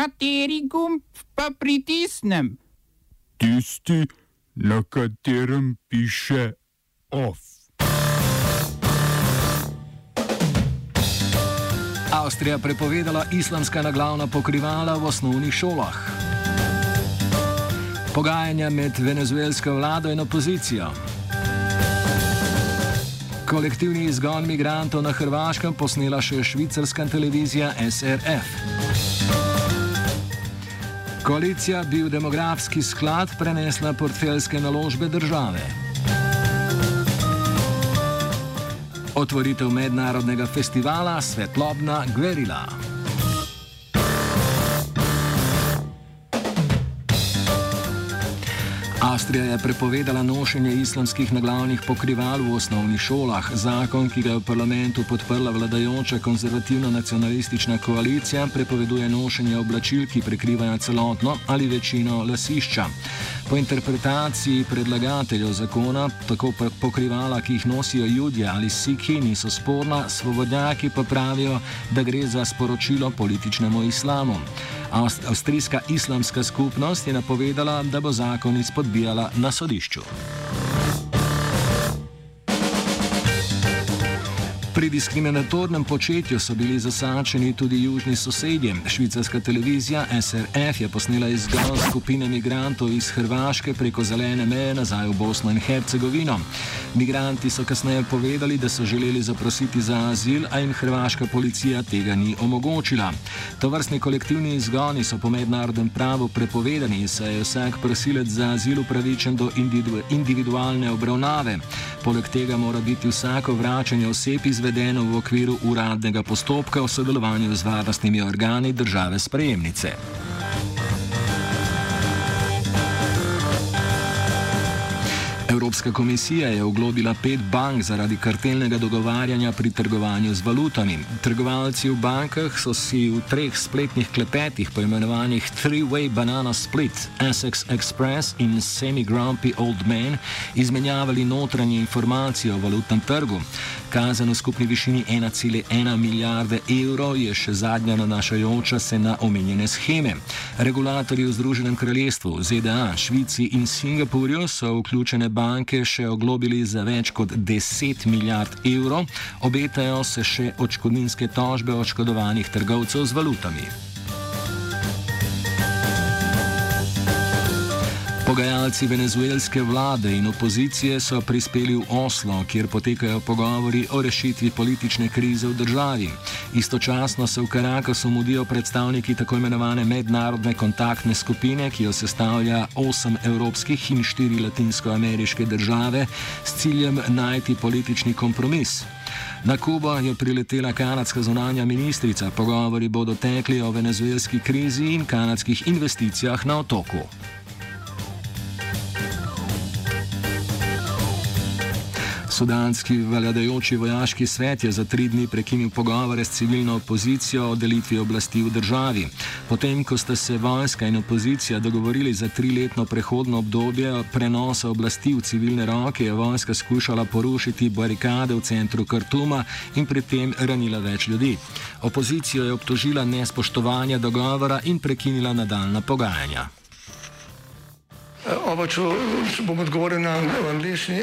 Kateri gumb pa pritisnem? Tisti, na katerem piše OF. Avstrija prepovedala islamska naglavna pokrivala v osnovnih šolah. Pogajanja med venezuelsko vlado in opozicijo. Kolektivni izgon migrantov na Hrvaškem posnela še švicarska televizija SRF. Koalicija bi v demografski sklad prenesla portfeljske naložbe države. Otvoritev mednarodnega festivala Svetlobna Gverila. Avstrija je prepovedala nošenje islamskih naglavnih pokrival v osnovnih šolah. Zakon, ki ga je v parlamentu podprla vladajoča konzervativno-nacionalistična koalicija, prepoveduje nošenje oblačil, ki prekrivajo celotno ali večino lasišča. Po interpretaciji predlagateljev zakona, tako pokrivala, ki jih nosijo ljudje ali sikhi, niso sporna, svobodnjaki pa pravijo, da gre za sporočilo političnemu islamu. Avstrijska islamska skupnost je napovedala, da bo zakon izpodbijala na sodišču. Pri diskriminatornem početju so bili zasačeni tudi južni sosedje. Švicarska televizija SRF je posnela izgon skupine migrantov iz Hrvaške preko zelene meje nazaj v Bosno in Hercegovino. Migranti so kasneje povedali, da so želeli zaprositi za azil, a jim hrvaška policija tega ni omogočila. To vrstni kolektivni izgoni so po mednarodnem pravu prepovedani, saj je vsak prosilec za azil upravičen do individu individualne obravnave. Poleg tega mora biti vsako vračanje oseb izvedeno v okviru uradnega postopka v sodelovanju z varnostnimi organi države sprejemnice. Evropska komisija je oglobila pet bank zaradi kartelnega dogovarjanja pri trgovanju z valutami. Trgovalci v bankah so si v treh spletnih klepetih, poimenovanih Three-Way Banana Split, Essex Express in Semi-Grumpy Old Man, izmenjavali notranje informacije o valutnem trgu. Kazen v skupni višini 1,1 milijarde evrov je še zadnja nanašajoča se na omenjene scheme. Regulatorji v Združenem kraljestvu, ZDA, Švici in Singapurju so vključene banke banke še oglobili za več kot 10 milijard evrov, obetajo se še očkodninske tožbe oškodovanih trgovcev z valutami. Pogajalci venezuelske vlade in opozicije so prispeli v Oslo, kjer potekajo pogovori o rešitvi politične krize v državi. Istočasno se v Karakasu mudijo predstavniki tako imenovane mednarodne kontaktne skupine, ki jo sestavlja osem evropskih in štiri latinskoameriške države, s ciljem najti politični kompromis. Na Kubo je priletela kanadska zunanja ministrica. Pogovori bodo tekli o venezuelski krizi in kanadskih investicijah na otoku. Sudanski vladajoči vojaški svet je za tri dni prekinil pogovore s civilno opozicijo o delitvi oblasti v državi. Potem, ko sta se vojska in opozicija dogovorili za triletno prehodno obdobje prenosa oblasti v civilne roke, je vojska skušala porušiti barikade v centru Kartuma in pri tem ranila več ljudi. Opozicijo je obtožila nespoštovanja dogovora in prekinila nadaljna pogajanja. Oba, če bom odgovoril na angliški.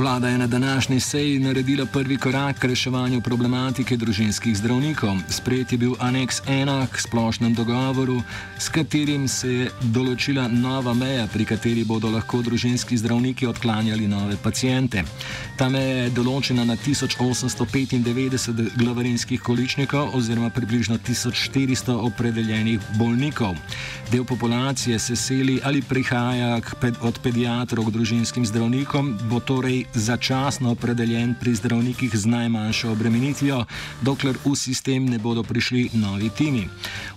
Vlada je na današnji seji naredila prvi korak k reševanju problematike družinskih zdravnikov. Sprejet je bil aneks 1 k splošnem dogovoru, s katerim se je določila nova meja, pri kateri bodo lahko družinski zdravniki odklanjali nove pacijente. Ta meja je določena na 1895 glavarinskih količnikov oziroma približno 1400 opredeljenih bolnikov. Del populacije se seli ali prihaja od pediatrov k družinskim zdravnikom, bo torej začasno opredeljen pri zdravnikih z najmanjšo obremenitvijo, dokler v sistem ne bodo prišli novi timi.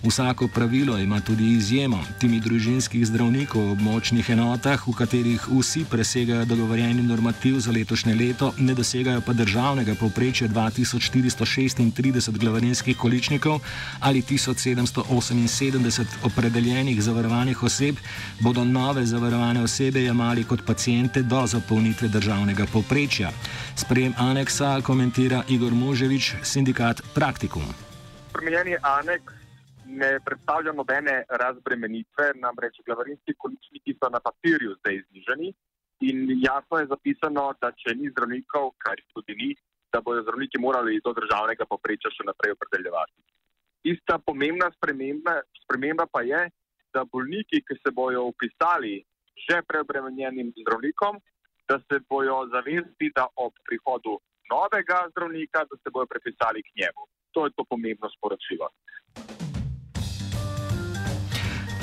Vsako pravilo ima tudi izjemo. Timi družinskih zdravnikov v območnih enotah, v katerih vsi presegajo dogovorjeni normativ za letošnje leto, ne dosegajo pa državnega povprečja 2436 glavarinskih količnikov ali 1778 opredeljenih zavarovanih oseb, bodo nove zavarovane osebe jemali kot pacijente do zapolnitve državnega povprečja. Sprejem aneksa komentira Igor Muževič, sindikat Praktikum. Spremenjeni aneks ne predstavlja nobene razbremenitve, namreč glavarinski količniki so na papirju zdaj zniženi in jasno je zapisano, da če ni zdravnikov, kar tudi ni, da bodo zdravniki morali do državnega poprečja še naprej opredeljevati. Ista pomembna sprememba, sprememba pa je, da bolniki, ki se bojo upisali že preobremenjenim zdravnikom, da se bojo zavesti, da ob prihodu novega zdravnika, da se bojo prepisali k njemu. To je to pomembno sporočilo.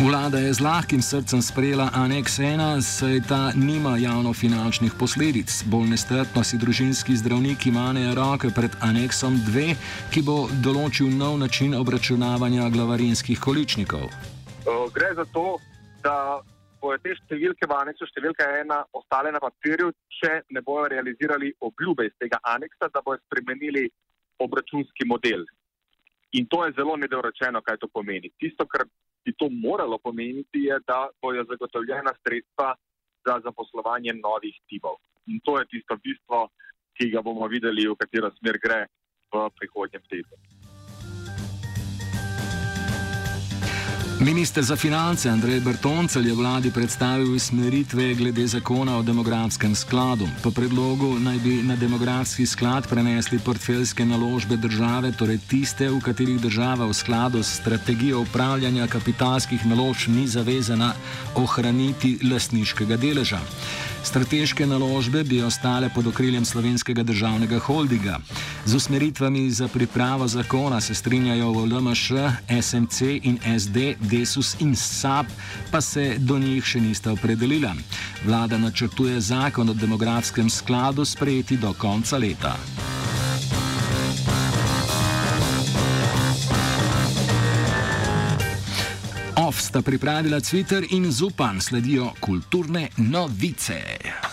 Vlada je z lahkim srcem sprejela aneks 1, saj ta nima javnofinančnih posledic. Bolj nestrpno si družinski zdravniki manejo roke pred aneksom 2, ki bo določil nov način obračunavanja glavarinskih količnikov. Gre za to, da bodo te številke v aneksu številka ena ostale na papirju, če ne bodo realizirali obljube iz tega aneksa, da bodo spremenili obračunski model. In to je zelo nedorečeno, kaj to pomeni. Tisto, kar bi to moralo pomeniti, je, da bojo zagotovljena sredstva za zaposlovanje novih timov. In to je tisto bistvo, ki ga bomo videli, v katero smer gre v prihodnjem tednu. Ministr za finance Andrej Bertoncel je vladi predstavil usmeritve glede zakona o demografskem skladu. Po predlogu naj bi na demografski sklad prenesli portfeljske naložbe države, torej tiste, v katerih država v skladu s strategijo upravljanja kapitalskih naložb ni zavezana ohraniti lasniškega deleža. Strateške naložbe bi ostale pod okriljem slovenskega državnega holdinga. Z usmeritvami za pripravo zakona se strinjajo v LMŠ, SMC in SD, Desus in SAP, pa se do njih še nista opredelila. Vlada načrtuje zakon o demografskem skladu sprejeti do konca leta. Off sta pripravila Twitter in Zupan sledijo kulturne novice.